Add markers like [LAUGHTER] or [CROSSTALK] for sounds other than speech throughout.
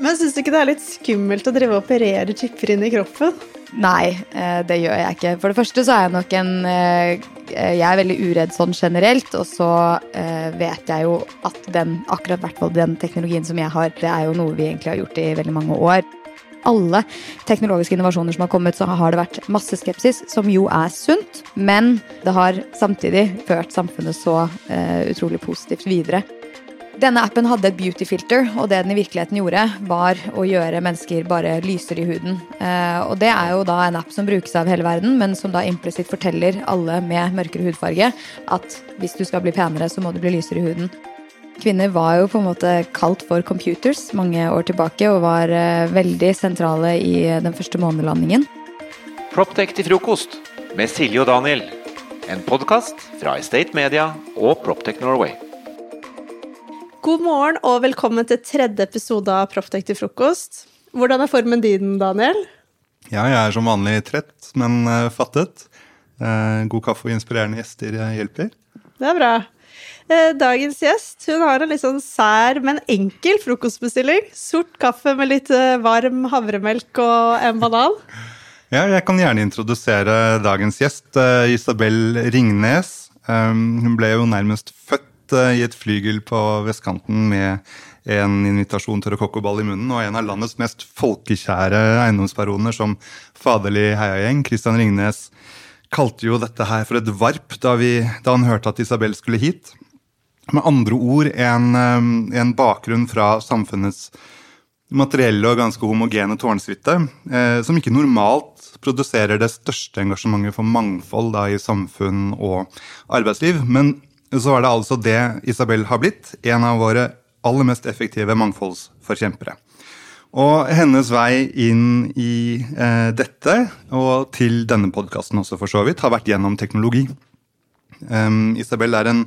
Men syns du ikke det er litt skummelt å drive og operere chipper inn i kroppen? Nei, eh, det gjør jeg ikke. For det første så er jeg nok en eh, Jeg er veldig uredd sånn generelt, og så eh, vet jeg jo at den, akkurat hvert den teknologien som jeg har, det er jo noe vi egentlig har gjort i veldig mange år. Alle teknologiske innovasjoner som har kommet, så har det vært masse skepsis, som jo er sunt. Men det har samtidig ført samfunnet så utrolig positivt videre. Denne appen hadde et beauty-filter, og det den i virkeligheten gjorde, var å gjøre mennesker bare lysere i huden. Eh, og det er jo da en app som brukes av hele verden, men som da implisitt forteller alle med mørkere hudfarge at hvis du skal bli penere, så må du bli lysere i huden. Kvinner var jo på en måte kalt for computers mange år tilbake, og var eh, veldig sentrale i den første månelandingen. Proptech til frokost med Silje og Daniel. En podkast fra Estate Media og Proptech Norway. God morgen og velkommen til tredje episode av Proptek til frokost. Hvordan er formen din, Daniel? Ja, jeg er som vanlig trett, men uh, fattet. Uh, god kaffe og inspirerende gjester hjelper. Det er bra. Uh, dagens gjest hun har en litt sånn sær, men enkel frokostbestilling. Sort kaffe med litt varm havremelk og en banan. [LAUGHS] Ja, jeg kan gjerne introdusere dagens gjest, Isabel Ringnes. Hun ble jo nærmest født Eh, i et flygel på vestkanten med en invitasjon til rokokkoball i munnen og en av landets mest folkekjære eiendomsbaroner som faderlig heiagjeng, Christian Ringnes, kalte jo dette her for et varp da, vi, da han hørte at Isabel skulle hit. Med andre ord en, eh, en bakgrunn fra samfunnets materielle og ganske homogene tårnsuite, eh, som ikke normalt produserer det største engasjementet for mangfold da, i samfunn og arbeidsliv, men så er det altså det Isabel har blitt. En av våre aller mest effektive mangfoldsforkjempere. Og hennes vei inn i eh, dette, og til denne podkasten også for så vidt, har vært gjennom teknologi. Um, Isabel er en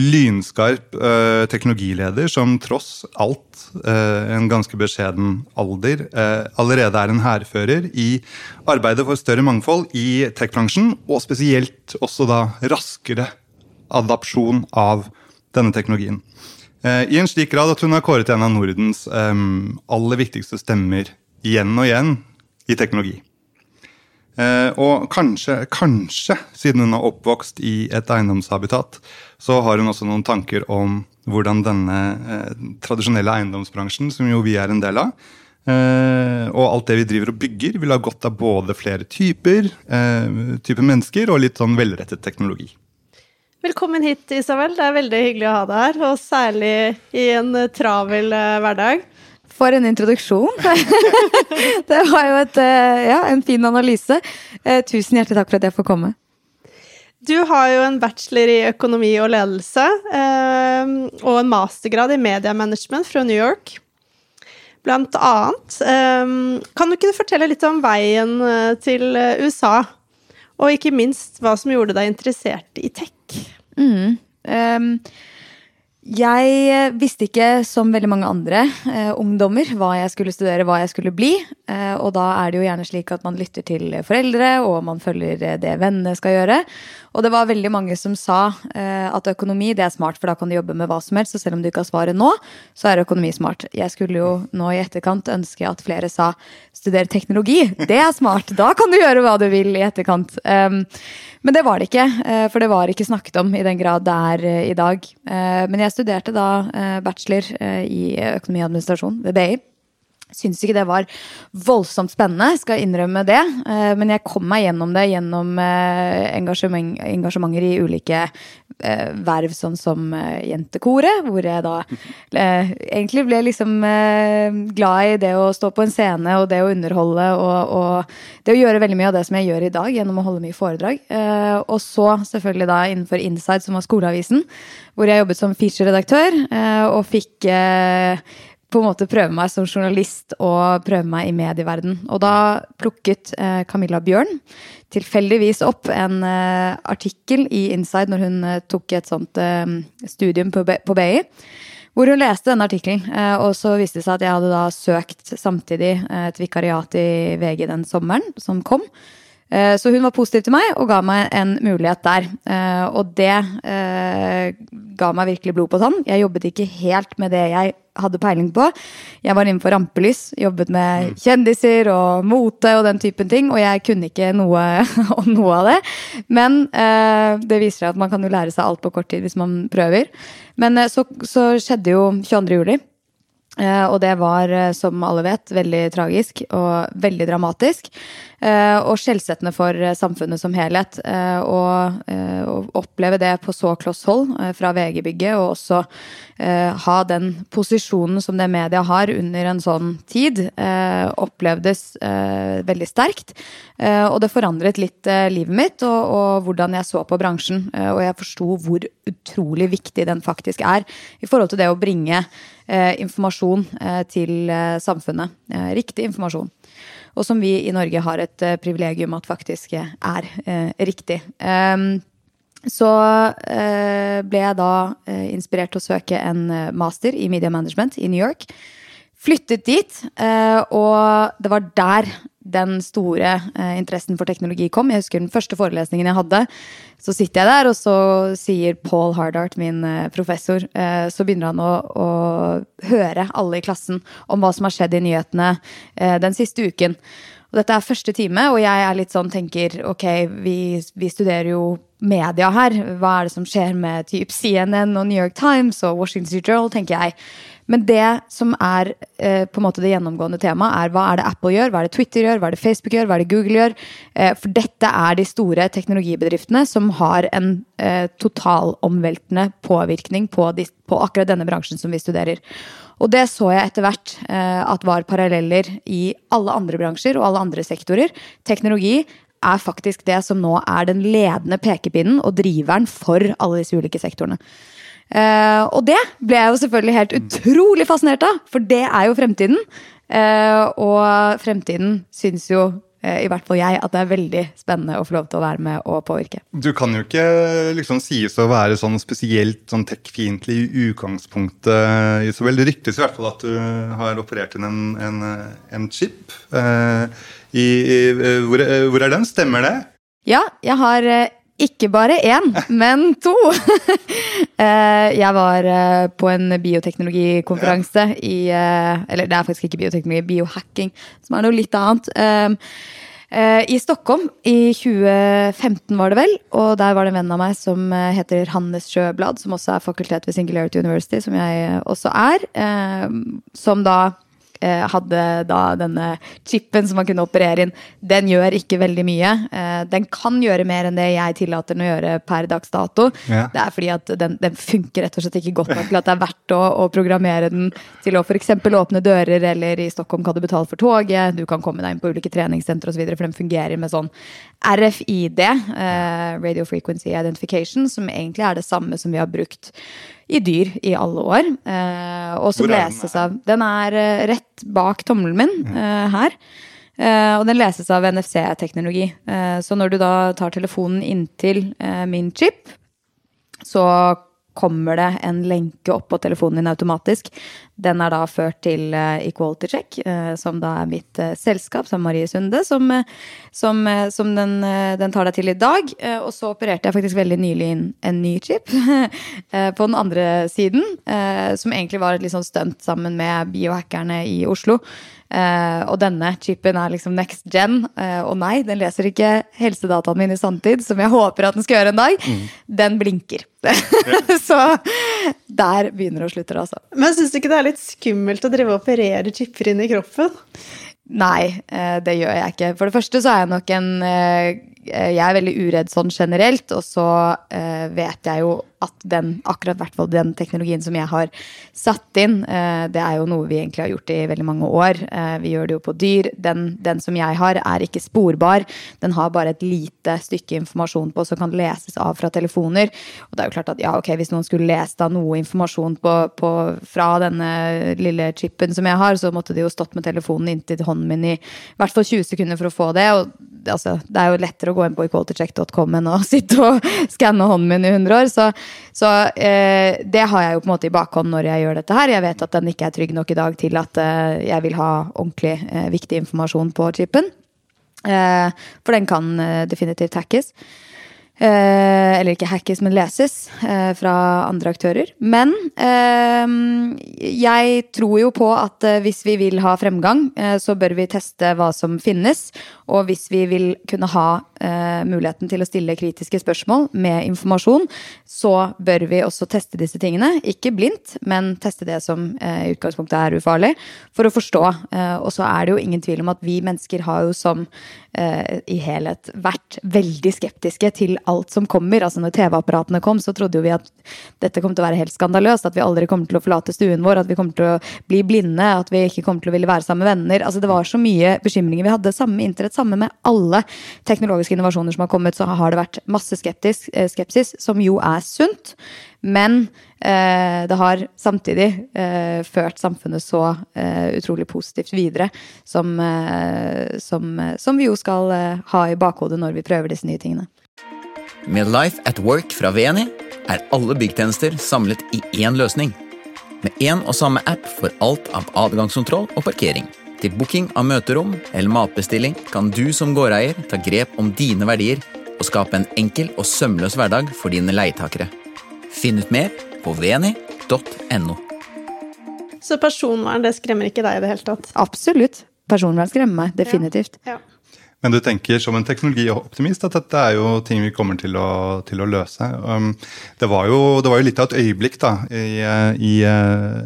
lynskarp uh, teknologileder som tross alt, uh, en ganske beskjeden alder, uh, allerede er en hærfører i arbeidet for større mangfold i tech-bransjen, og spesielt også da raskere adapsjon av denne teknologien. Eh, I en slik grad at hun har kåret en av Nordens um, aller viktigste stemmer igjen og igjen i teknologi. Uh, og kanskje, kanskje, siden hun er oppvokst i et eiendomshabitat, så har hun også noen tanker om hvordan denne uh, tradisjonelle eiendomsbransjen, som jo vi er en del av, uh, og alt det vi driver og bygger, vil ha godt av både flere typer, typer mennesker og litt sånn velrettet teknologi. Velkommen hit, Isabel. Det er veldig hyggelig å ha deg her, og særlig i en eh, travel uh, hverdag. For en introduksjon. [LAUGHS] det var jo et, uh, ja, en fin analyse. Tusen hjertelig takk for at jeg får komme. Du har jo en bachelor i økonomi og ledelse og en mastergrad i mediemanagement fra New York. Blant annet. Kan du ikke fortelle litt om veien til USA? Og ikke minst hva som gjorde deg interessert i tech? Mm. Um, jeg visste ikke, som veldig mange andre uh, ungdommer, hva jeg skulle studere, hva jeg skulle bli. Uh, og da er det jo gjerne slik at man lytter til foreldre, og man følger det vennene skal gjøre. Og det var veldig mange som sa eh, at økonomi det er smart, for da kan du jobbe med hva som helst. Så selv om du ikke har svaret nå, så er økonomi smart. Jeg skulle jo nå i etterkant ønske at flere sa studere teknologi. Det er smart! Da kan du gjøre hva du vil i etterkant. Um, men det var det ikke, uh, for det var ikke snakket om i den grad det er uh, i dag. Uh, men jeg studerte da bachelor i økonomi og administrasjon ved BI. Syns ikke det var voldsomt spennende, skal innrømme det. Eh, men jeg kom meg gjennom det gjennom eh, engasjement, engasjementer i ulike eh, verv, sånn som Jentekoret, hvor jeg da egentlig ble liksom glad i det å stå på en scene og det å underholde og, og, det å gjøre veldig mye av det som jeg gjør i dag, gjennom å holde mye foredrag. Og så selvfølgelig da innenfor Inside, som var skoleavisen, hvor jeg jobbet som feature-redaktør og fikk på en måte prøve meg som journalist og prøve meg i medieverden. Og da plukket eh, Camilla Bjørn tilfeldigvis opp en eh, artikkel i Inside når hun eh, tok et sånt eh, studium på, på BI. Hvor hun leste denne artikkelen, eh, og så viste det seg at jeg hadde da søkt samtidig eh, et vikariat i VG den sommeren som kom. Så hun var positiv til meg og ga meg en mulighet der. Og det ga meg virkelig blod på tann. Jeg jobbet ikke helt med det jeg hadde peiling på. Jeg var innenfor rampelys, jobbet med kjendiser og mote og den typen ting, og jeg kunne ikke noe [LAUGHS] om noe av det. Men eh, det viser seg at man kan jo lære seg alt på kort tid hvis man prøver. Men eh, så, så skjedde jo 22. juli. Eh, og det var, eh, som alle vet, veldig tragisk og veldig dramatisk. Eh, og skjellsettende for samfunnet som helhet. Å oppleve det på så kloss hold fra VG-bygget, og også ha den posisjonen som det media har under en sånn tid, opplevdes veldig sterkt. Og det forandret litt livet mitt og, og hvordan jeg så på bransjen. Og jeg forsto hvor utrolig viktig den faktisk er i forhold til det å bringe eh, informasjon eh, til eh, samfunnet. Eh, riktig informasjon. Og som vi i Norge har et eh, privilegium at faktisk er eh, riktig. Ehm, så ble jeg da inspirert til å søke en master i media management i New York. Flyttet dit, og det var der den store eh, interessen for teknologi kom. Jeg husker den første forelesningen jeg hadde. Så sitter jeg der, og så sier Paul Hardart, min eh, professor, eh, så begynner han å, å, høre alle i klassen om hva som har skjedd i nyhetene eh, den siste uken. Og dette er første time, og jeg er litt sånn, tenker ok, vi, vi studerer jo media her. Hva er det som skjer med typ CNN og New York Times og Washington Journal, tenker jeg. Men det som er eh, på en måte det gjennomgående temaet, er hva er det Apple gjør, hva er det Twitter gjør, hva er det Facebook gjør, hva er det Google gjør? Eh, for dette er de store teknologibedriftene som har en eh, totalomveltende påvirkning på, de, på, akkurat denne bransjen som vi studerer. Og det så jeg etter hvert eh, at var paralleller i alle andre bransjer og alle andre sektorer. Teknologi er faktisk det som nå er den ledende pekepinnen og driveren for alle disse ulike sektorene. Uh, og det ble jeg jo selvfølgelig helt utrolig fascinert av, for det er jo fremtiden. Uh, og fremtiden syns jo uh, i hvert fall jeg at det er veldig spennende å få lov til å være med og påvirke. Du kan jo ikke liksom sies å være sånn spesielt sånn tech-fiendtlig i utgangspunktet, Isabel. Det ryktes i hvert fall at du har operert inn en, en, en chip. I, hvor, hvor er den? Stemmer det? Ja, jeg har ikke bare én, men to. [LAUGHS] Eh, jeg var eh, på en bioteknologikonferanse i eh, Eller det er faktisk ikke bioteknologi, biohacking, som er noe litt annet. I Stockholm i 2015, var det vel. Og der var det en venn av meg som heter Hannes Sjøblad, som også er fakultet ved Singularity University, som jeg også er. Som da hadde da denne chipen som man kunne operere inn. Den gjør ikke veldig mye. Eh, den kan gjøre mer enn det jeg tillater den å gjøre per dags dato. Ja. Det er fordi at den, den, funker rett og slett ikke godt nok til at det er verdt å, å programmere den til å f.eks. åpne dører, eller i Stockholm kan du betale for toget, du kan komme deg inn på ulike treningssentre osv., for den fungerer med sånn RFID, eh, Radio Frequency Identification, som egentlig er det samme som vi har brukt i dyr i alle år. Eh, og som leses av Den er eh, rett bak tommelen min eh, her. Eh, og den leses av NFC-teknologi. Uh, så når du da tar telefonen inntil uh, min chip, så kommer det en lenke opp på telefonen din automatisk. Den er da ført til uh, Equality Check, uh, som da er mitt uh, selskap, som Marie Sunde, som, som, som den, den, tar deg til i dag. og så opererte jeg faktisk veldig nylig inn en ny chip [LAUGHS] på den andre siden, som egentlig var et litt sånn stunt sammen med biohackerne i Oslo. Uh, og denne chipen er liksom next gen. Uh, og nei, den leser ikke helsedataene mine i sanntid, som jeg håper at den skal gjøre en dag. Mm. Den blinker. [LAUGHS] så der begynner det å slutte, altså. Men syns du ikke det er litt skummelt å drive og operere chipper inn i kroppen? Nei, uh, det gjør jeg ikke. For det første så er jeg nok en Jeg er veldig uredd sånn generelt, og så vet jeg jo at den, akkurat hvert den teknologien som jeg har satt inn, eh, det er jo noe vi egentlig har gjort i veldig mange år. Eh, vi gjør det jo på dyr. Den, den, som jeg har, er ikke sporbar. Den har bare et lite stykke informasjon på som kan leses av fra telefoner. Og det er jo klart at ja, ok, hvis noen skulle lest av noe informasjon på, på, fra denne lille chipen som jeg har, så måtte de jo stått med telefonen inntil hånden min i hvert fall 20 sekunder for å få det. og altså, det er jo lettere å gå inn på equalitycheck.com enn å [LAUGHS] sitte og skanne hånden min i 100 år. Så, så eh, det har jeg jo på en måte i bakhånd når jeg gjør dette her. Jeg vet at den ikke er trygg nok i dag til at eh, jeg vil ha ordentlig eh, viktig informasjon på chipen. Eh, for den kan eh, definitivt hackes. Eh, eller ikke hackes, men leses eh, fra andre aktører. Men eh, jeg tror jo på at eh, hvis vi vil ha fremgang, eh, så bør vi teste hva som finnes. Og hvis vi vil kunne ha eh, muligheten til å stille kritiske spørsmål med informasjon, så bør vi også teste disse tingene. Ikke blindt, men teste det som i utgangspunktet er ufarlig, for å forstå. og så er det jo ingen tvil om at vi mennesker har jo som i helhet vært veldig skeptiske til alt som kommer. Altså når TV-apparatene kom, så trodde jo vi at dette kom til å være helt skandaløst. At vi aldri kommer til å forlate stuen vår, at vi kommer til å bli blinde, at vi ikke kommer til å ville være sammen med venner. Altså det var så mye bekymringer. Vi hadde samme internett, samme med alle teknologiske innovasjoner som har kommet, så har det vært masse skeptisk, eh, skepsis, som jo er sunt. Men eh, det har samtidig eh, ført samfunnet så eh, utrolig positivt videre, som, eh, som, som vi jo skal eh, ha i bakhodet når vi prøver disse nye tingene. Med Life at Work fra VNI er alle byggtjenester samlet i én løsning. Med én og samme app for alt av adgangskontroll og parkering. Til booking av møterom eller matbestilling kan du som gårdeier ta grep om dine verdier og skape en enkel og sømløs hverdag for dine leietakere. Finn ut mer på veni.no. Så personvern det skremmer ikke deg i det hele tatt? Absolutt. Personvern skremmer meg definitivt. Ja. Ja. Men du tenker som en teknologioptimist at dette er jo ting vi kommer til å, til å løse. Um, det, var jo, det, var jo, litt av et øyeblikk da, i, i uh,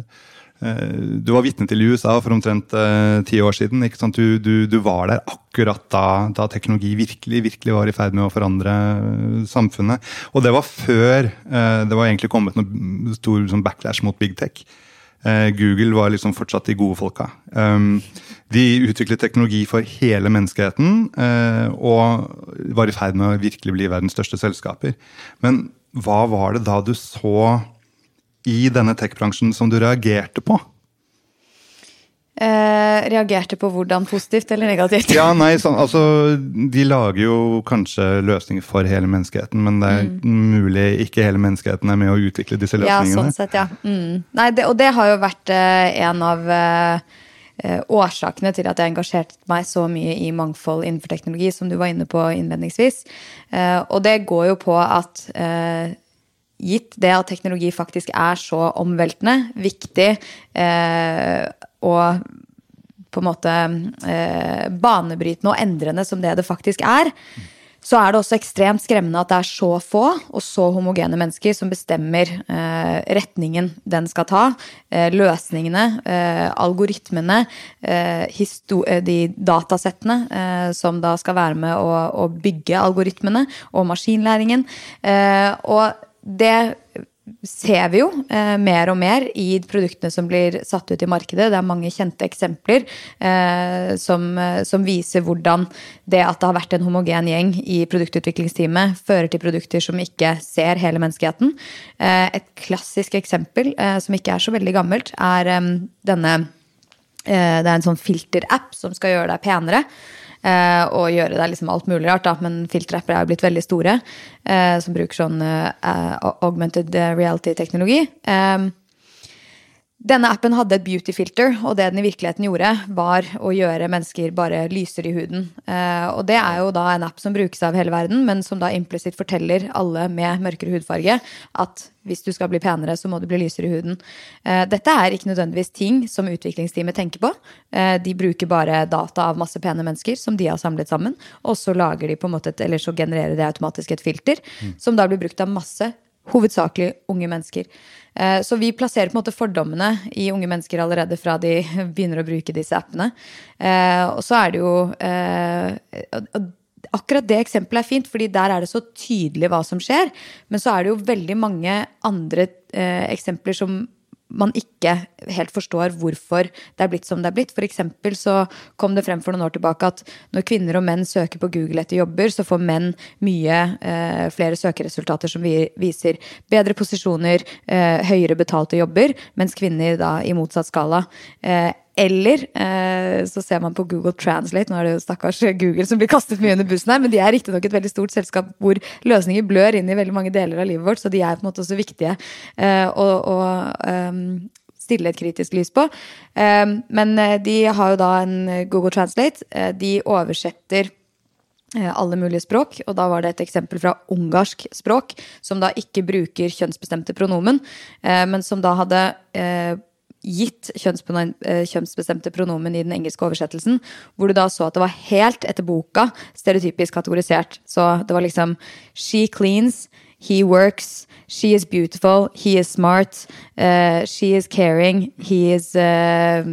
du var vitne til i USA for omtrent uh, ti år siden. Du, du, du, var der akkurat da, da, teknologi virkelig, virkelig var i ferd med å forandre samfunnet. Og det var før uh, det var egentlig kommet noe stor sånn backlash mot big tech. Uh, Google var liksom fortsatt de gode folka. Um, de utviklet teknologi for hele menneskeheten eh, og var i ferd med å virkelig bli verdens største selskaper. Men hva var det da du så i denne tech-bransjen som du reagerte på? Eh, reagerte på hvordan positivt eller negativt? Ja, nei, så, altså, De lager jo kanskje løsninger for hele menneskeheten, men det er mm. mulig ikke hele menneskeheten er med å utvikle disse løsningene. Ja, sånn sett, ja. Mm. Nei, det, og det har jo vært eh, en av eh, Eh, årsakene til at jeg engasjerte meg så mye i mangfold innenfor teknologi, som du var inne på innledningsvis. Eh, og det går jo på at eh, gitt det at teknologi faktisk er så omveltende, viktig og på en måte banebrytende og endrende som det det faktisk er, så er det også ekstremt skremmende at det er så få og så homogene mennesker som bestemmer eh, retningen den skal ta. Eh, løsningene, eh, algoritmene, eh, eh, de datasettene eh, som da skal være med å, å bygge algoritmene, og maskinlæringen. og det ser vi jo eh, mer og mer i produktene som blir satt ut i markedet. Det er mange kjente eksempler eh, som, eh, som, viser hvordan det at det har vært en homogen gjeng i produktutviklingsteamet, fører til produkter som ikke ser hele menneskeheten. Eh, et klassisk eksempel eh, som ikke er så veldig gammelt, er eh, denne Det er en sånn filterapp som skal gjøre deg penere. Uh, og gjøre det liksom alt mulig rart, da. Men filterapper er jo blitt veldig store, uh, som bruker sånn uh, augmented reality-teknologi. Denne appen hadde et beauty filter, og det den i virkeligheten gjorde, var å gjøre mennesker bare lysere i huden. Eh, og det er jo da en app som brukes av hele verden, men som da implisitt forteller alle med mørkere hudfarge at hvis du skal bli penere, så må du bli lysere i huden. Eh, dette er ikke nødvendigvis ting som utviklingsteamet tenker på. Eh, de bruker bare data av masse pene mennesker som de har samlet sammen, og så lager de på en måte eller så genererer det automatisk et filter, mm. som da blir brukt av masse hovedsakelig unge mennesker. Eh, så vi plasserer på en måte fordommene i unge mennesker allerede fra de [LAUGHS] begynner å bruke disse appene. Eh, og så er det jo eh, Akkurat det eksempelet er fint, fordi der er det så tydelig hva som skjer. Men så er det jo veldig mange andre eksempler som man ikke helt forstår hvorfor det er blitt som det er blitt. For eksempel så kom det frem for noen år tilbake at når kvinner og menn søker på Google etter jobber, så får menn mye eh, flere søkeresultater som viser bedre posisjoner, eh, høyere betalte jobber, mens kvinner da i motsatt skala eh, eller eh, så ser man på Google Translate, nå er det jo stakkars Google som blir kastet mye under bussen her, men de er riktignok et veldig stort selskap hvor løsninger blør inn i veldig mange deler av livet vårt, så de er på en måte også viktige eh, å, å um, stille et kritisk lys på. Um, men eh, de har jo da en Google Translate. Eh, de oversetter eh, alle mulige språk. Og da var det et eksempel fra ungarsk språk, som da ikke bruker kjønnsbestemte pronomen, men som da hadde gitt eh, kjønnsbestemte pronomen i den engelske oversettelsen, hvor du da så at det var helt etter boka stereotypisk kategorisert. Så det var liksom She cleans, he works, she is beautiful, he is smart, uh, she is caring, he is uh,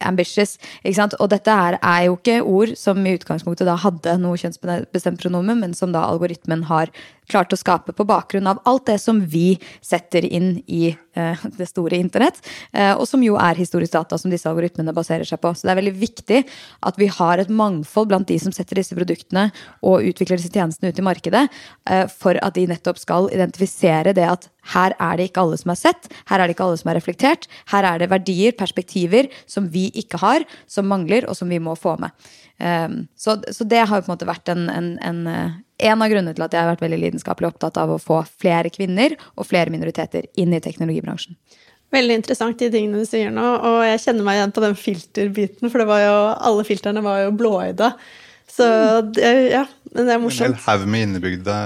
ambitious. Ikke sant? Og dette her er jo ikke ord som i utgangspunktet da hadde noe kjønnsbestemt pronomen, men som da algoritmen har klart å skape på bakgrunn av alt det som vi setter inn i eh, det store internett, eh, og som jo er historisk data som disse algoritmene baserer seg på. Så det er veldig viktig at vi har et mangfold blant de som setter disse produktene og utvikler disse tjenestene ut i markedet, eh, for at de nettopp skal identifisere det at her er det ikke alle som har sett, her er det ikke alle som har reflektert, her er det verdier, perspektiver, som vi ikke har, som mangler, og som vi må få med. Så, så det har jo på en måte vært en, en, en, en av grunnene til at jeg har vært veldig lidenskapelig opptatt av å få flere kvinner og flere minoriteter inn i teknologibransjen. Veldig interessant de tingene du sier nå, og jeg kjenner meg igjen på den filterbiten, for det var jo, alle filtrene var jo blåøyde. Så det, ja, men det er En hel morsomt. haug med innebygde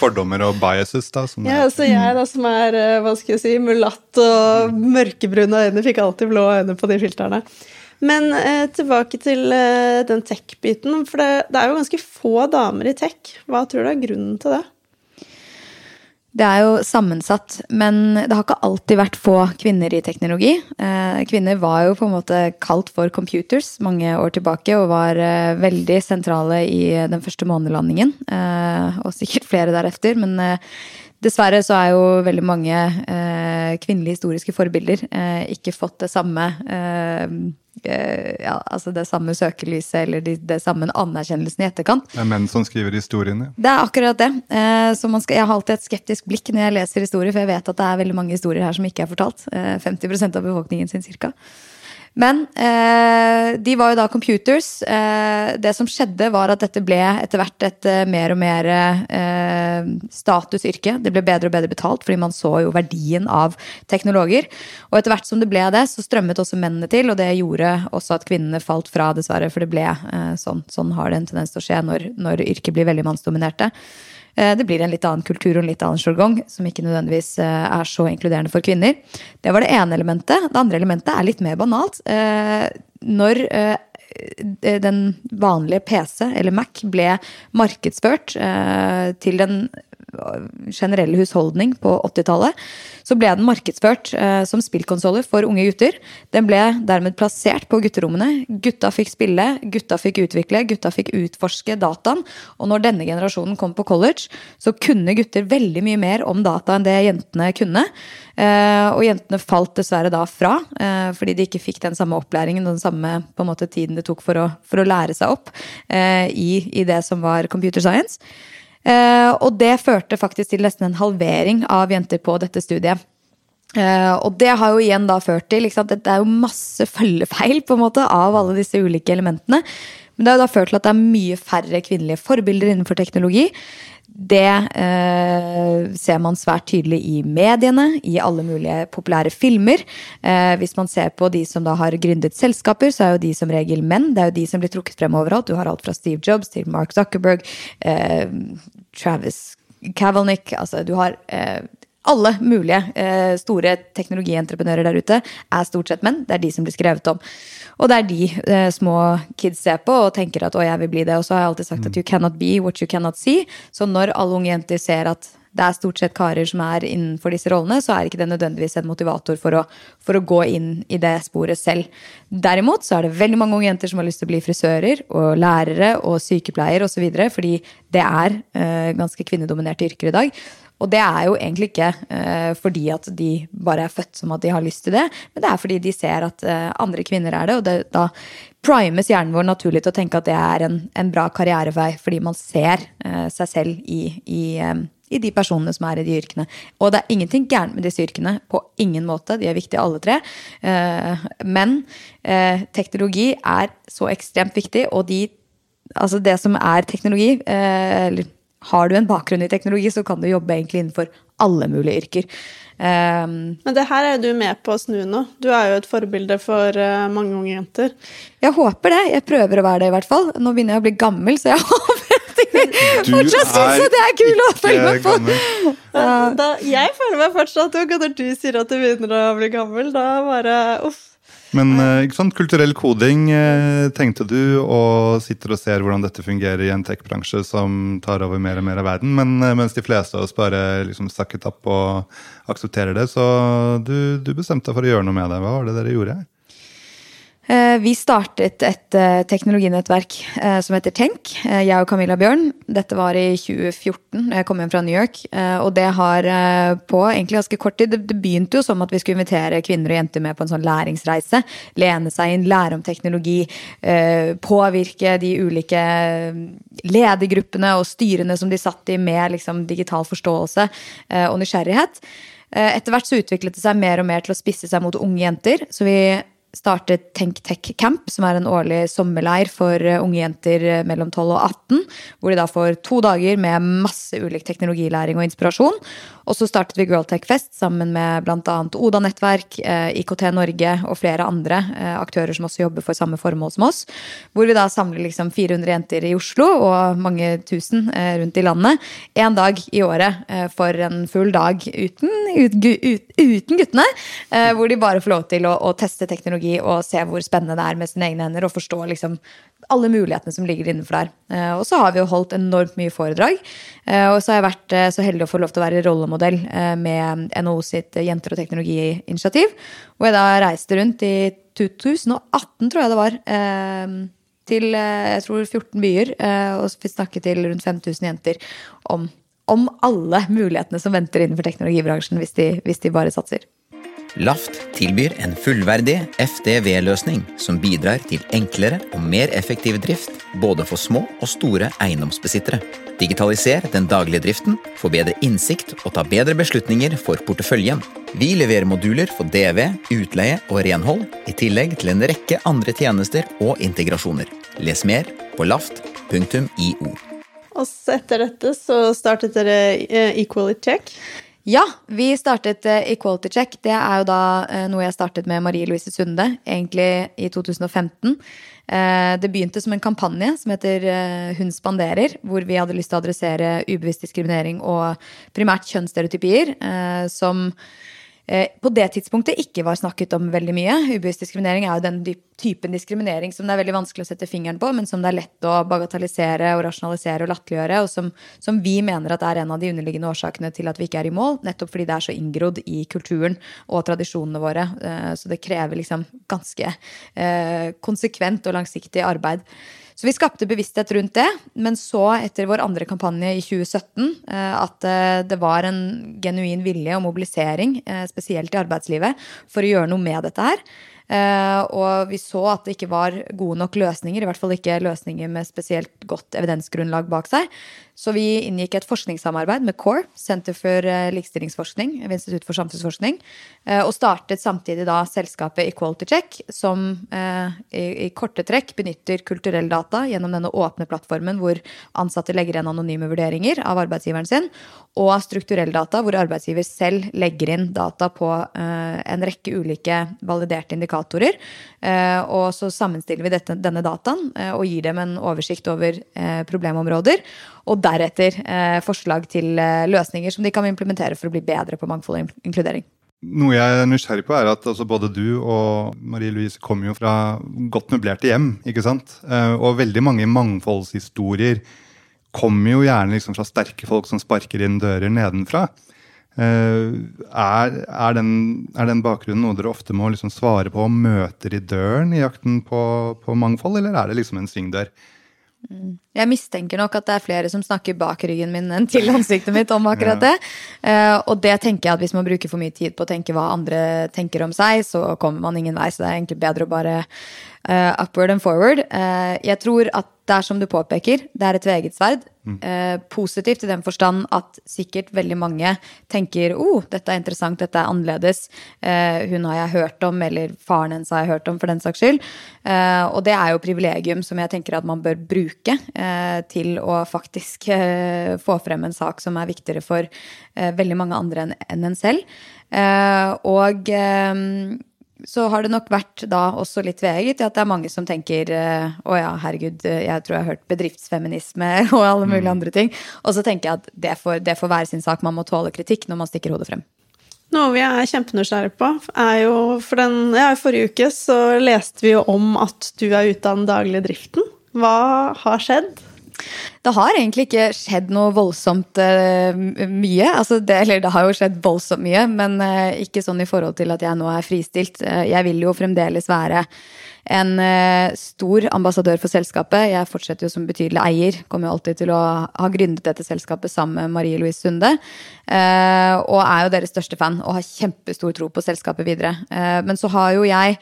fordommer og biases. da. Som Ja, så jeg da som er eh, hva skal jeg si, mulatt og mørkebrune øyne, fikk alltid blå øyne på de filterne. Men eh, tilbake til eh, den tech-biten, for det, det er jo ganske få damer i tech. Hva tror du er grunnen til det? Det er jo sammensatt, men det har ikke alltid vært få kvinner i teknologi. Eh, kvinner var jo på en måte kalt for computers mange år tilbake og var eh, veldig sentrale i den første månelandingen. Eh, og sikkert flere deretter, men eh, dessverre så er jo veldig mange eh, kvinnelige historiske forbilder eh, ikke fått det samme eh, eh, ja, altså det samme søkelyset eller de, det samme anerkjennelsen i etterkant. Det er menn som skriver historiene. Det er akkurat det. Eh, Så man skal, jeg har alltid et skeptisk blikk når jeg leser historier, for jeg vet at det er veldig mange historier her som ikke er fortalt. Eh, 50% av befolkningen sin cirka. Men eh, de var jo da computers. Eh, det som skjedde, var at dette ble etter hvert et eh, mer og mer eh, statusyrke. Det ble bedre og bedre betalt, fordi man så jo verdien av teknologer. Og etter hvert som det ble det, så strømmet også mennene til, og det gjorde også at kvinnene falt fra, dessverre. For det ble eh, sånn. Sånn har det en tendens til å skje når, når yrket blir veldig mannsdominerte. Eh, Det blir en litt annen kultur og en litt annen sjargong, som ikke nødvendigvis eh, er så inkluderende for kvinner. Det var det ene elementet. Det andre elementet er litt mer banalt. Eh, Når den vanlige PC, eller Mac, ble markedsført til den generelle husholdning på 80-tallet, så ble den markedsført eh, som spillkonsoller for unge gutter. Den ble dermed plassert på gutterommene. Gutta fikk spille, gutta fikk utvikle, gutta fikk utforske dataen. Og når denne generasjonen kom på college, så kunne gutter veldig mye mer om data enn det jentene kunne. Eh, og jentene falt dessverre da fra, eh, fordi de ikke fikk den samme opplæringen og den samme på en måte, tiden det tok for å, for å lære seg opp i, i det som var computer science. Eh, og det førte faktisk til nesten en halvering av jenter på dette studiet. Uh, og det har jo igjen da ført til sant? Det er jo masse følgefeil på en måte av alle disse ulike elementene. Men det har jo da ført til at det er mye færre kvinnelige forbilder innenfor teknologi. Det eh, ser man svært tydelig i mediene, i alle mulige populære filmer. Eh, hvis man ser på de som da har gründet selskaper, så er jo de som regel menn. Det er jo de som blir trukket frem overalt. Du har alt fra Steve Jobs til Mark Zuckerberg, eh, Travis Kavalnik Altså, du har eh, alle mulige eh, store teknologientreprenører der ute er stort sett menn. Det er de som blir skrevet om. Og det er de eh, små kids ser på og tenker at 'å, jeg vil bli det'. Og så har jeg alltid sagt at 'you cannot be what you cannot see'. Så når alle unge jenter ser at det er stort sett karer som er innenfor disse rollene, så er ikke det nødvendigvis en motivator for å, for å gå inn i det sporet selv. Derimot så er det veldig mange unge jenter som har lyst til å bli frisører og lærere og sykepleier osv., fordi det er eh, ganske kvinnedominerte yrker i dag. Og det er jo egentlig ikke eh, fordi at de bare er født som at de har lyst til det, men det er fordi de ser at eh, andre kvinner er det, og det, da primes hjernen vår naturlig til å tenke at det er en, en bra karrierevei, fordi man ser eh, seg selv i, i, eh, i de personene som er i de yrkene. Og det er ingenting gærent med disse yrkene. På ingen måte. De er viktige alle tre. Eh, men eh, teknologi er så ekstremt viktig, og de Altså det som er teknologi, eller har du en bakgrunn i teknologi, så kan du jobbe egentlig innenfor alle mulige yrker. Um, Men det her er du med på å snu nå. Du er jo et forbilde for uh, mange unge jenter. jeg håper det. Jeg prøver å være det, i hvert fall. Nå begynner jeg å bli gammel, så jeg [LAUGHS] håper Du Fortsatt syns jeg det er kul å følge med på. [LAUGHS] Da, jeg føler meg fortsatt ung, og når du sier at du begynner å bli gammel, da bare uff. Men eh, ikke sant, kulturell koding eh, tenkte du, og sitter og ser hvordan dette fungerer i en tech-bransje som tar over mer og mer av verden. Men eh, mens de fleste av oss bare liksom sakket opp og aksepterer det, så du, du bestemte deg for å gjøre noe med det. Hva var det dere gjorde? Eh, Vi startet et eh, teknologinettverk eh, som heter Tenk, jeg og Camilla Bjørn. Dette var i 2014, da jeg kom hjem fra New York. Og det har på egentlig ganske kort tid Det begynte jo som at vi skulle invitere kvinner og jenter med på en sånn læringsreise. Lene seg inn, lære om teknologi, påvirke de ulike ledergruppene og styrene som de satt i med liksom digital forståelse og nysgjerrighet. Etter hvert så utviklet det seg mer og mer til å spisse seg mot unge jenter. Så vi startet Tenk Tech Camp, som er en årlig sommerleir for eh, unge jenter eh, mellom 12 og 18. Hvor de da får to dager med masse ulik teknologilæring og inspirasjon. Og så startet vi Girl Tech Fest sammen med bl.a. Oda-nettverk, eh, IKT Norge og flere andre eh, aktører som også jobber for samme formål som oss. Hvor vi da samler liksom 400 jenter i Oslo og mange tusen eh, rundt i landet én dag i året for en full dag uten, ut, ut, uten guttene. Hvor de bare får lov til å, å teste teknologi og se hvor spennende det er med sine egne hender. Og forstå liksom alle mulighetene som ligger innenfor der. Og så har vi jo holdt enormt mye foredrag. Og så har jeg vært så heldig å få lov til å være rollemodell eh, med NHO sitt eh, Jenter og teknologi-initiativ. Hvor jeg da reiste rundt i 2018, tror jeg det var. eh, Til jeg tror 14 byer. Og fikk snakke til rundt 5000 jenter om, om alle mulighetene som venter innenfor teknologibransjen hvis de, hvis de bare satser. Laft tilbyr en fullverdig FDV-løsning som bidrar til enklere og mer effektiv drift både for små og store eiendomsbesittere. Digitaliser den daglige driften, få bedre innsikt og ta bedre beslutninger for porteføljen. Vi leverer moduler for DV, utleie og renhold, i tillegg til en rekke andre tjenester og integrasjoner. Les mer på laft.io. Og etter dette så startet dere eh, Equality Check. Ja, vi startet eh, Equality Check. Det er jo da eh, noe jeg startet med Marie Louise Sunde, egentlig i 2015. Eh, Det begynte som en kampanje som heter Hun spanderer, hvor vi hadde lyst til å adressere ubevisst diskriminering og primært kjønnsstereotypier, som på det tidspunktet ikke var snakket om veldig mye. Ubevisst diskriminering er jo den typen diskriminering som det er veldig vanskelig å sette fingeren på, men som det er lett å bagatellisere og rasjonalisere og latterliggjøre, og som, som vi mener at er en av de underliggende årsakene til at vi ikke er i mål, nettopp fordi det er så inngrodd i kulturen og tradisjonene våre. Eh, Så det krever liksom ganske eh, konsekvent og langsiktig arbeid. Så vi skapte bevissthet rundt det, men så, etter vår andre kampanje i 2017, eh, at eh, det var en genuin vilje og mobilisering, eh, spesielt i arbeidslivet, for å gjøre noe med dette her. Og vi så at det ikke var gode nok løsninger, i hvert fall ikke løsninger med spesielt godt evidensgrunnlag bak seg. Så vi inngikk et forskningssamarbeid med CORE, Senter for eh, likestillingsforskning ved Institutt for samfunnsforskning, eh, og startet samtidig da selskapet Equality Check, som eh, i, korte trekk benytter kulturell data gjennom denne åpne plattformen hvor ansatte legger igjen anonyme vurderinger av arbeidsgiveren sin, og strukturell data hvor arbeidsgiver selv legger inn data på en rekke ulike validerte indikatorer. Og så sammenstiller vi dette, denne dataen og gir dem en oversikt over problemområder. Og deretter eh, forslag til eh, løsninger som de kan implementere for å bli bedre på mangfold og inkludering. Noe jeg er nysgjerrig på, er at altså, både du og Marie Louise kommer jo fra godt møblerte hjem. ikke sant? Eh, Og veldig mange mangfoldshistorier kommer jo gjerne liksom fra sterke folk som sparker inn dører nedenfra. Er, er, den, er den bakgrunnen noe dere ofte må liksom svare på og møter i døren i jakten på, på mangfold, eller er det liksom en svingdør? Jeg mistenker nok at det er flere som snakker bak ryggen min enn til ansiktet mitt om akkurat det. Eh, og det tenker jeg at hvis man bruker for mye tid på å tenke hva andre tenker om seg, så kommer man ingen vei. Så det er egentlig bedre å bare eh, upward and forward. Uh, jeg tror at det er som du påpeker, det er et tveget sverd. Eh, positivt i den forstand at sikkert veldig mange tenker oh, dette er interessant, dette er annerledes. Hun har jeg hørt om, eller faren hennes har jeg hørt om, for den saks skyld. Og det er jo privilegium som jeg tenker at man bør bruke til å faktisk få frem en sak som er viktigere for veldig mange andre enn enn en selv. Og så har det nok vært da også litt veget i at det er mange som tenker eh, å ja, herregud, jeg tror jeg har hørt bedriftsfeminisme [LAUGHS] og alle mulige andre ting. Og så tenker jeg at det får, det får være sin sak. Man må tåle kritikk når man stikker hodet frem. Noe vi er kjempenysgjerrige på, er jo For den, ja, forrige uke så leste vi jo om at du er ute av den daglige driften. Hva har skjedd? Det har egentlig ikke skjedd noe voldsomt uh, mye. Altså det, eller det har jo skjedd voldsomt mye, men uh, ikke sånn i forhold til at jeg nå er fristilt. Uh, jeg vil jo fremdeles være en stor ambassadør for selskapet. Jeg fortsetter jo som betydelig eier. Kommer jo alltid til å ha gründet dette selskapet sammen med Marie Louise Sunde. og er jo deres største fan og har kjempestor tro på selskapet videre. men så har jo jeg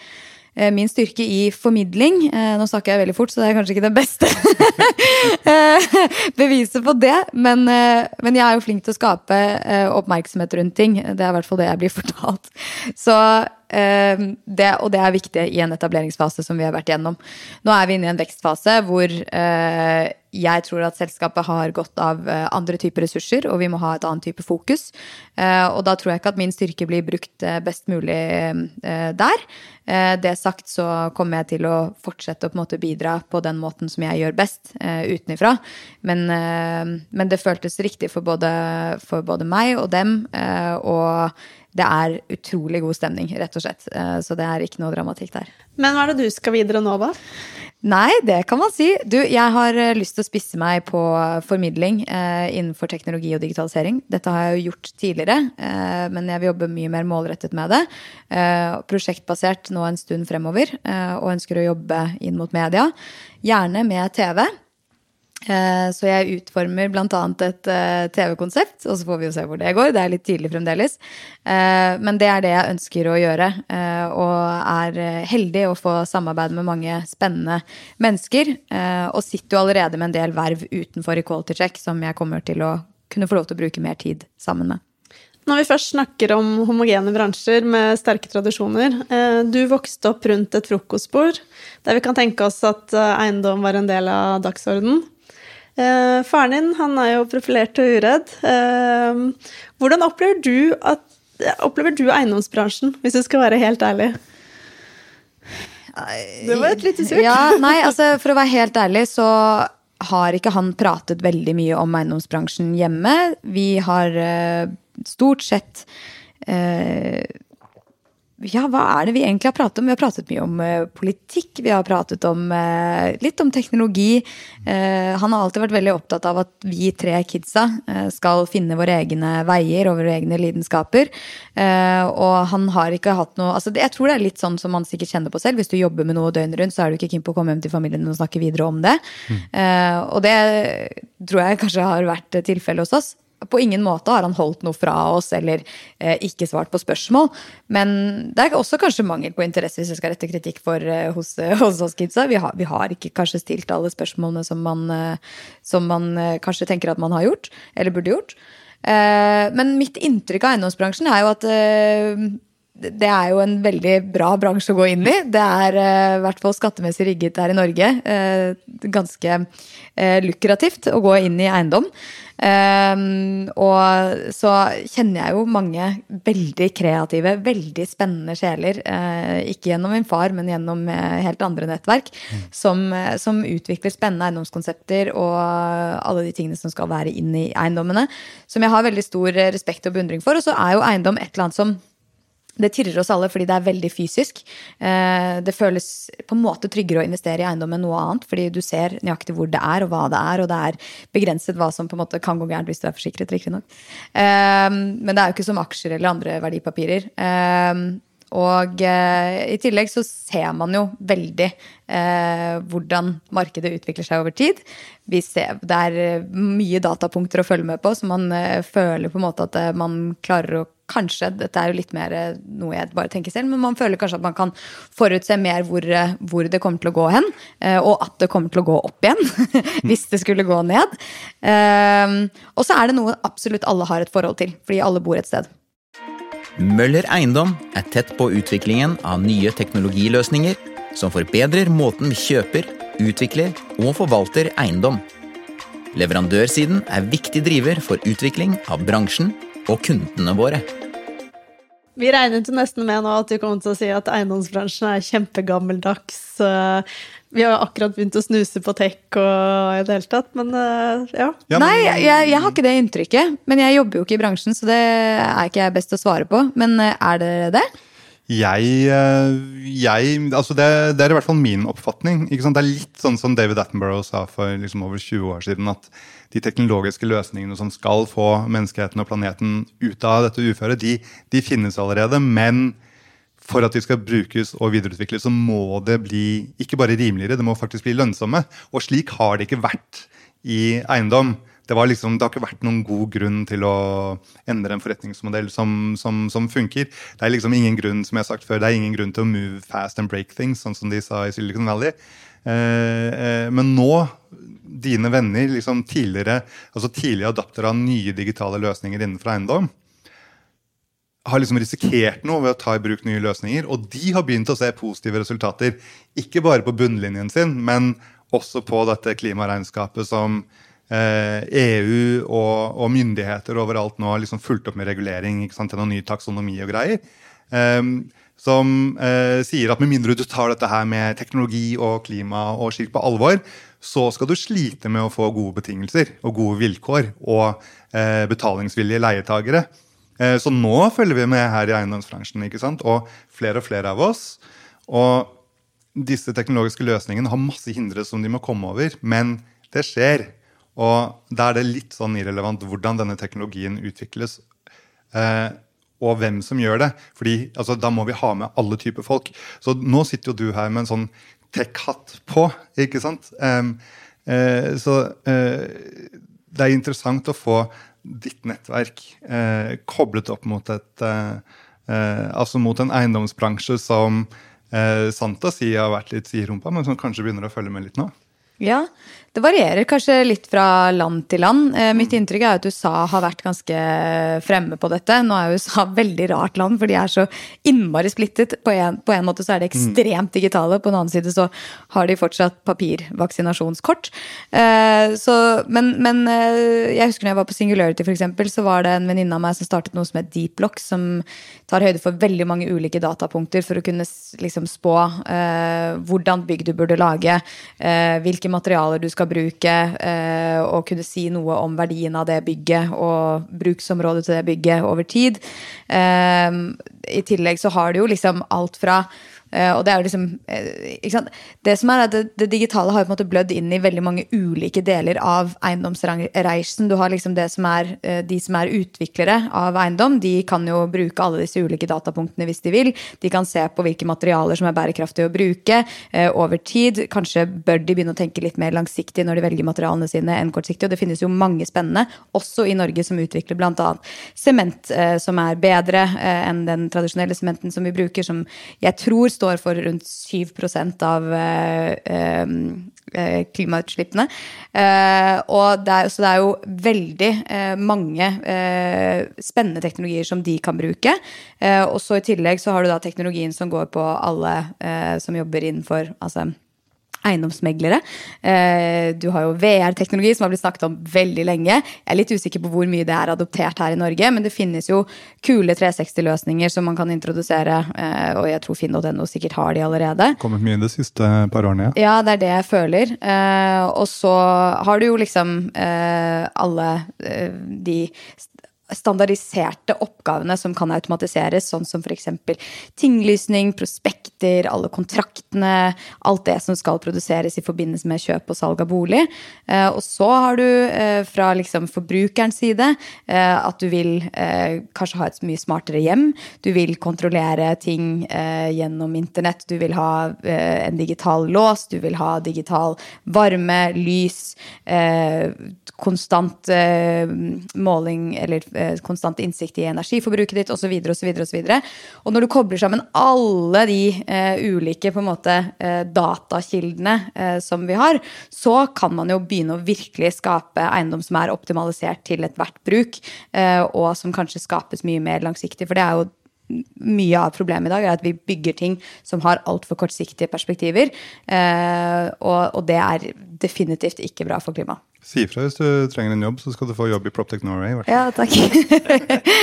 min styrke i formidling. Eh, nå snakker jeg veldig fort, så det er kanskje ikke det beste [LAUGHS] eh, beviset på det. Men, men, jeg er jo flink til å skape oppmerksomhet rundt ting. Det er i hvert fall det jeg blir fortalt. Så det, og det er viktig i en etableringsfase som vi har vært gjennom. Nå er vi inne i en vekstfase hvor jeg tror at selskapet har godt av andre typer ressurser, og vi må ha et annet type fokus. Og da tror jeg ikke at min styrke blir brukt best mulig der. Eh, det sagt så kommer jeg til å fortsette å på bidra på den måten som jeg gjør best, utenifra. Men, men, det føltes riktig for både, for både meg og dem. Og det er utrolig god stemning, rett og slett. så det er ikke noe dramatikk der. Men hva er det du skal videre nå, da? Nei, det kan man si. Du, jeg har eh, lyst til å spisse meg på formidling eh, innenfor teknologi og digitalisering. Dette har jeg jo gjort tidligere, eh, men jeg vil jobbe mye mer målrettet med det. Eh, prosjektbasert nå en stund fremover, eh, og ønsker å jobbe inn mot media. Gjerne med TV. Eh, så jeg utformer bl.a. et eh, TV-konsept, og så får vi jo se hvor det går. Det er litt tidlig fremdeles. Eh, men det er det jeg ønsker å gjøre, og er heldig å få samarbeide med mange spennende mennesker. Og sitter jo allerede med en del verv utenfor i Quality Check som jeg kommer til å kunne få lov til å bruke mer tid sammen med. Når vi først snakker om homogene bransjer med sterke tradisjoner Du vokste opp rundt et frokostbord der vi kan tenke oss at eiendom var en del av dagsordenen. Eh, faren din han er jo profilert og uredd. Eh, hvordan opplever du, at, opplever du eiendomsbransjen, hvis du skal være helt ærlig? Det var et lite sukk. Ja, nei, altså For å være helt ærlig, så har ikke han pratet veldig mye om eiendomsbransjen hjemme. Vi har eh, stort sett uh, ja, hva er det vi egentlig har pratet om? Vi har pratet mye om uh, politikk. Vi har pratet om, uh, litt om teknologi. Uh, han har alltid vært veldig opptatt av at vi tre kidsa skal finne våre egne veier og våre egne lidenskaper. og han har ikke hatt noe altså Jeg tror det er litt sånn som man sikkert kjenner på selv. Hvis du jobber med noe døgnet rundt, så er du ikke keen på å komme hjem til familien og snakke videre om det. Mm. og det tror jeg kanskje har vært tilfellet hos oss på ingen måte har han holdt noe fra oss eller eh, ikke svart på spørsmål. Men det er også kanskje mangel på interesse hvis jeg skal rette kritikk for eh, hos, eh, hos, oss kidsa. Vi har, vi har, ikke kanskje stilt alle spørsmålene som man, eh, som man, eh, kanskje tenker at man har gjort, eller burde gjort. Eh, men mitt inntrykk av eiendomsbransjen er jo at det er jo en veldig bra bransje å gå inn i. Det er i hvert fall skattemessig rigget her i Norge. ganske lukrativt å gå inn i eiendom. Um, og så kjenner jeg jo mange veldig kreative, veldig spennende sjeler. Ikke gjennom min far, men gjennom helt andre nettverk. Mm. Som, som, utvikler spennende eiendomskonsepter og alle de tingene som skal være inn i eiendommene. Som jeg har veldig stor respekt og beundring for. Og så er jo eiendom et eller annet som det tirrer oss alle fordi det er veldig fysisk. Eh, det føles på en måte tryggere å investere i eiendom enn noe annet, fordi du ser nøyaktig hvor det er, og hva det er, og det er begrenset hva som på en måte kan gå gærent hvis du er forsikret, riktignok. Eh, men det er jo ikke som aksjer eller andre verdipapirer. Eh, og i tillegg så ser man jo veldig hvordan markedet utvikler seg over tid. Ser, det er mye datapunkter å følge med på, så man føler på en måte at man klarer å kanskje, dette er jo litt mer eh, noe jeg bare tenker selv, men man føler kanskje at man kan forutse mer hvor, eh, hvor det kommer til å gå hen, eh, og at det kommer til å gå opp igjen [LAUGHS] hvis det skulle gå ned. Og så er det noe absolutt alle har et forhold til, fordi alle bor et sted. Møller Eiendom er tett på utviklingen av nye teknologiløsninger som forbedrer måten vi kjøper, utvikler og forvalter eiendom. Leverandørsiden er viktig driver for utvikling av bransjen og kundene våre. Vi regnet jo nesten med nå at du kommer til å si at eiendomsbransjen er kjempegammeldags. eh, Vi har jo akkurat begynt å snuse på tech og i det hele tatt, men ja. ja. men... Nei, jeg, jeg har ikke det inntrykket. Men jeg jobber jo ikke i bransjen, så det er ikke jeg best å svare på. Men eh, er det det? Jeg, eh, jeg altså det, det er i hvert fall min oppfatning. Ikke sant? Det er litt sånn som David Attenborough sa for liksom over 20 år siden, at de teknologiske løsningene som skal få menneskeheten og planeten ut av dette uføret, de, de finnes allerede. Men for at de skal brukes og videreutvikles, så må det bli ikke bare rimeligere, det må faktisk bli lønnsomme. Og slik har det ikke vært i eiendom. Det, liksom, det har ikke vært noen god grunn til å endre en forretningsmodell som, som, som funker. Det er liksom ingen grunn som jeg har sagt før, det er ingen grunn til å move fast and break things, sånn som de sa i Silicon Valley. Eh, eh, men nå, dine venner, liksom tidligere, altså tidlige adaptere av nye digitale løsninger innenfor eiendom, har liksom risikert noe ved å ta i bruk nye løsninger. Og de har begynt å se positive resultater. Ikke bare på bunnlinjen sin, men også på dette klimaregnskapet som eh, EU og, og myndigheter overalt nå har liksom fulgt opp med regulering ikke sant, gjennom ny taksonomi og greier. Ehm, som eh, sier at med mindre du tar dette her med teknologi og klima og slikt på alvor, så skal du slite med å få gode betingelser og gode vilkår og eh, betalingsvillige leietagere. Eh, Så nå følger vi med her i eiendomsbransjen, ikke sant? og flere og flere av oss. Og disse teknologiske løsningene har masse hindre som de må komme over, men det skjer. Og da er det litt sånn irrelevant hvordan denne teknologien utvikles, eh, og hvem som gjør det. Fordi altså, da må vi ha med alle typer folk. Så nå sitter jo du her med en sånn tech-hatt på, ikke sant? Um, uh, så uh, det er interessant å få ditt nettverk uh, koblet opp mot et Altså mot en eiendomsbransje som Santa sier har vært litt siderumpa, men som kanskje begynner å følge med litt nå. Ja, det varierer kanskje litt fra land til land. Eh, mitt inntrykk er at USA har vært ganske fremme på dette. Nå er USA et [LAUGHS] veldig rart land, for de er så innmari splittet. På en, på en måte så er de ekstremt digitale, på en annen side så har de fortsatt papirvaksinasjonskort. Eh, så, men, men eh, jeg husker når jeg var på Singularity, eksempel, så var det en venninne av meg som startet noe som het Deeplock, som tar høyde for veldig mange ulike datapunkter for å kunne liksom spå eh, hvordan bygg du burde lage, eh, hvilke materialer du skal bruke, eh, og kunne si noe om verdien av det bygget og bruksområdet til det bygget over tid. Eh, I tillegg så har du jo liksom alt fra og det er jo liksom eh, ikke sant? Det som er at det, det digitale har på en måte blødd inn i veldig mange ulike deler av eiendomsreisen. Du har liksom det som er eh, De som er utviklere av eiendom, de kan jo bruke alle disse ulike datapunktene hvis de vil. De kan se på hvilke materialer som er bærekraftige å bruke eh, over tid. Kanskje bør de begynne å tenke litt mer langsiktig når de velger materialene sine enn kortsiktig. Og det finnes jo mange spennende, også i Norge, som utvikler bl.a. sement eh, som er bedre eh, enn den tradisjonelle sementen som vi bruker, som jeg tror står for rundt 7% av eh, eh, eh, klimautslippene. Og det er, så det er jo veldig mange spennende teknologier som de kan bruke. Og så i tillegg så har du da teknologien som går på alle som jobber innenfor altså, eiendomsmeglere. Eh, Du har jo VR-teknologi, som har blitt snakket om veldig lenge. Jeg er litt usikker på hvor mye det er adoptert her i Norge, men det finnes jo kule 360-løsninger som man kan introdusere, eh, og jeg tror finn.no sikkert har de allerede. Kommet mye de siste par årene, ja. Ja, det er det jeg føler. Eh, og så har du jo liksom alle de standardiserte oppgavene som kan automatiseres, sånn som f.eks. tinglysning, prospekter, alle kontraktene, alt det som skal produseres i forbindelse med kjøp og salg av bolig. Eh, og så har du eh, fra liksom forbrukerens side eh, at du vil kanskje ha et mye smartere hjem. Du vil kontrollere ting gjennom internett. Du vil ha en digital lås, du vil ha digital varme, lys, konstant måling eller konstant innsikt i energiforbruket ditt osv. så videre, Og når du kobler sammen alle de eh, ulike på en måte eh, datakildene eh, som vi har, så kan man jo begynne å virkelig skape eiendom som er optimalisert til ethvert bruk, eh, og som kanskje skapes mye mer langsiktig. For det er jo mye av problemet i dag er at vi bygger ting som har altfor kortsiktige perspektiver. Eh, og, og det er definitivt ikke bra for klimaet. Si ifra hvis du trenger en jobb, så skal du få jobb i Proptech Norway. i. Ja, takk.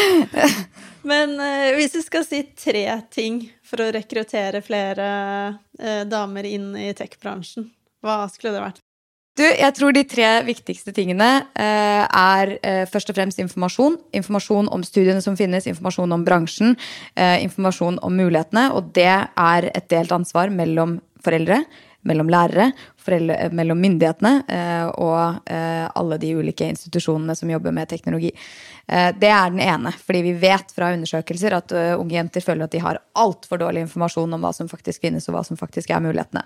[LAUGHS] Men eh, hvis du skal si tre ting for å rekruttere flere eh, damer inn i tech-bransjen, hva skulle det vært? Du, jeg tror de tre viktigste tingene eh, er eh, først og fremst informasjon. Informasjon om studiene som finnes, informasjon om bransjen, eh, informasjon om mulighetene. Og det er et delt ansvar mellom foreldre, mellom lærere, foreldre, eh, mellom myndighetene eh, og eh, alle de ulike institusjonene som jobber med teknologi. Det er den ene, fordi vi vet fra undersøkelser at unge jenter føler at de har altfor dårlig informasjon om hva som faktisk finnes, og hva som faktisk er mulighetene.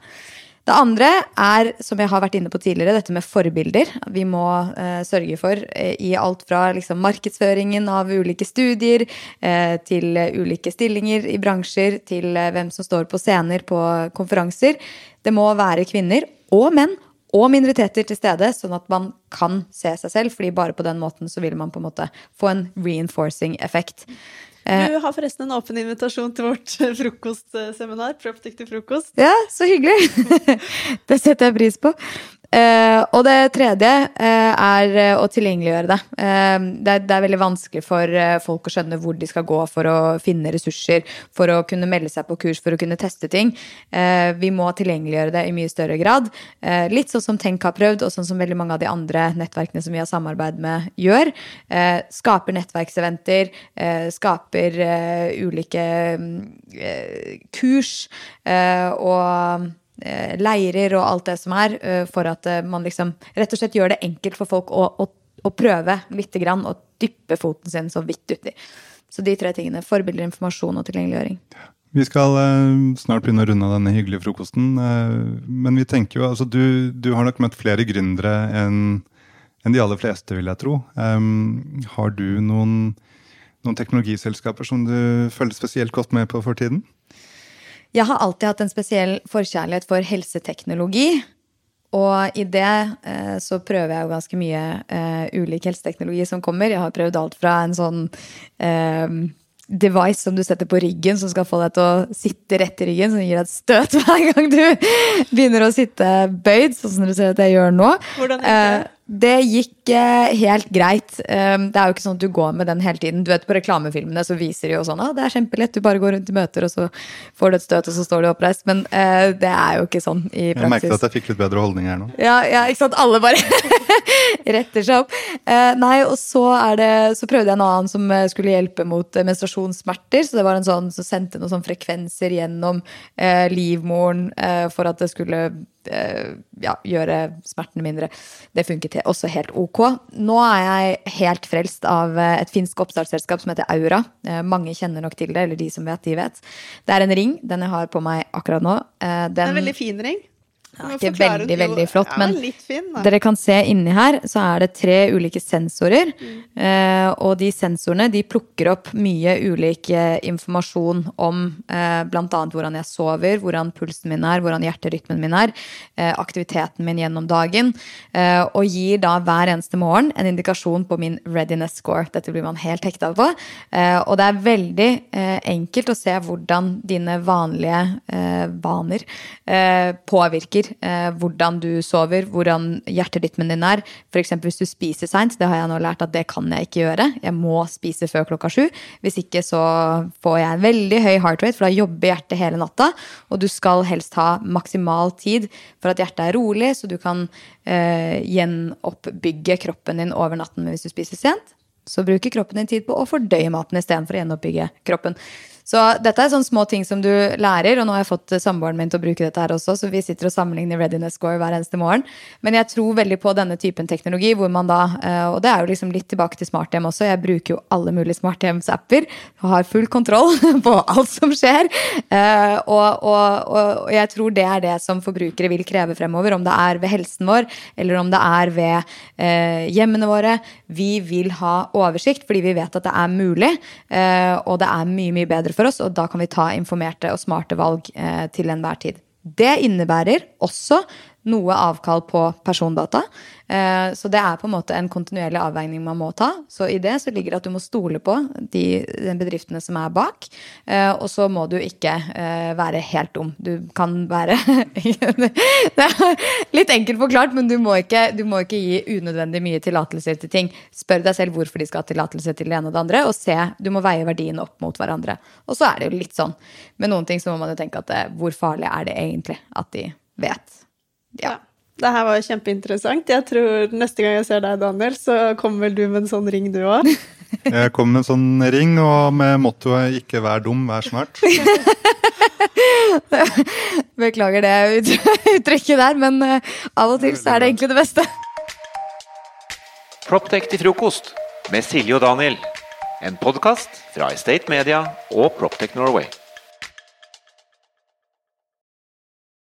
Det andre er, som jeg har vært inne på tidligere, dette med forbilder. Vi må eh, sørge for eh, i alt fra liksom, markedsføringen av ulike studier, eh, til ulike stillinger i bransjer, til eh, hvem som står på scener på konferanser. Det må være kvinner og menn og minoriteter til stede, sånn at man kan se seg selv. fordi bare på den måten så vil man på en måte få en reinforcing effekt. Du har forresten en åpen invitasjon til vårt eh, frokostseminar. Proptic til frokost. Ja, så hyggelig! [LAUGHS] det setter jeg pris på. Eh, og det tredje eh, er eh, å tilgjengeliggjøre det. Eh, det, er, det, er, veldig vanskelig for folk å skjønne hvor de skal gå for å finne ressurser, for å kunne melde seg på kurs, for å kunne teste ting. vi må tilgjengeliggjøre det i mye større grad. litt sånn som Tenk har prøvd, og sånn som veldig mange av de andre nettverkene som vi har samarbeid med, gjør. skaper nettverkseventer, skaper ulike mm, kurs og leirer og alt det som er, eh, for at eh, man liksom rett og slett gjør det enkelt for folk å, å, å prøve lite grann og dyppe foten sin så vidt uti. Så de tre tingene. Forbilder, informasjon og tilgjengeliggjøring. Vi skal snart begynne å runde av denne hyggelige frokosten. men vi tenker jo, altså du, du har nok møtt flere gründere enn en de aller fleste, vil jeg tro. Har du noen, noen teknologiselskaper som du følger spesielt godt med på for tiden? Jeg har alltid hatt en spesiell forkjærlighet for helseteknologi. Og i det eh, så prøver jeg jo ganske mye uh, ulik helseteknologi som kommer. Jeg har prøvd alt fra en sånn uh, device som du setter på ryggen, som skal få deg til å sitte rett i ryggen, som gir deg et støt [LAUGHS] hver gang du begynner å sitte bøyd, sånn som du ser at jeg gjør nå. Hvordan er det? Eh, det gikk eh, helt greit. Um, det er jo ikke sånn at du går med den hele tiden. Du vet, På reklamefilmene så viser de jo sånn at ah, det er kjempelett, du bare går rundt i møter, og så får du et støt, og så står du oppreist. Men uh, det er jo ikke sånn i praksis. Jeg merket at jeg fikk litt bedre holdning her nå. Ja, ja ikke sant. Alle bare [LAUGHS] retter seg opp. Uh, nei, og så, det, så prøvde jeg en annen som skulle hjelpe mot uh, menstruasjonssmerter. Så det var en sånn som sendte noen sånn frekvenser gjennom livmoren for at det skulle ja, gjøre smertene mindre. Det funket også helt ok. Nå er jeg helt frelst av eh, et finsk oppstartsselskap som heter Aura. Eh, mange kjenner nok til det, eller de som vet, de vet. Det er en ring. Den jeg har på meg akkurat nå. Den, det er en veldig fin ring. Ja, ikke veldig, veldig flott, ja, men fin, dere kan se inni her, så er det tre ulike sensorer. Mm. Eh, og de sensorene de plukker opp mye ulik eh, informasjon om eh, bl.a. hvordan jeg sover, hvordan pulsen min er, hvordan hjerterytmen min er, eh, aktiviteten min gjennom dagen. Eh, og gir da hver eneste morgen en indikasjon på min readiness score. Dette blir man helt hekta på. Eh, og det er veldig enkelt å se hvordan dine vanlige vaner påvirker eh, hvordan du sover, hvordan hjerterytmen din er. F.eks. hvis du spiser seint. Det har jeg nå lært at det kan jeg ikke gjøre. Jeg må spise før klokka sju. Hvis ikke så får jeg en veldig høy heart rate, for da jobber hjertet hele natta. Og du skal helst ha maksimal tid for at hjertet er rolig, så du kan eh, gjenoppbygge kroppen din over natten. Men hvis du spiser sent, så bruker kroppen din tid på å fordøye maten istedenfor å gjenoppbygge kroppen. Så dette er sånne små ting som du lærer, og nå har jeg fått eh, samboeren min til å bruke dette her også, så vi sitter og sammenligner readiness score hver eneste morgen. Men jeg tror veldig på denne typen teknologi, hvor man da eh, Og det er jo liksom litt tilbake til smarthjem også. Jeg bruker jo alle mulige smarthjemsapper og har full kontroll [LAUGHS] på alt som skjer. Eh, og, og, og jeg tror det er det som forbrukere vil kreve fremover, om det er ved helsen vår, eller om det er ved hjemmene våre. Vi vil ha oversikt, fordi vi vet at det er mulig, og det er mye, mye bedre for oss, og da kan vi ta informerte og smarte valg eh, til enhver tid. Det innebærer også noe avkall på persondata. Eh, så det er på en måte en kontinuerlig avveining man må ta. Så i det så ligger det at du må stole på de, bedriftene som er bak. Eh, og så må du ikke eh, være helt dum. Du kan være [LAUGHS] Det er litt enkelt forklart, men du må ikke, du må ikke gi unødvendig mye tillatelser til ting. Spør deg selv hvorfor de skal ha tillatelse til det ene og det andre, og se. Du må veie verdien opp mot hverandre. Og så er det jo litt sånn med noen ting så må man jo tenke at hvor farlig er det egentlig at de vet. Ja. Det her var jo kjempeinteressant. Jeg tror Neste gang jeg ser deg, Daniel, så kommer vel du med en sånn ring, du òg? [LAUGHS] Jeg kommer med en sånn ring, og med mottoet 'ikke vær dum, vær smart'. [LAUGHS] Beklager det uttrykket der, men uh, av og til så er det egentlig det beste. Proptech til frokost med Silje og Daniel. En podkast fra Estate Media og Proptech Norway.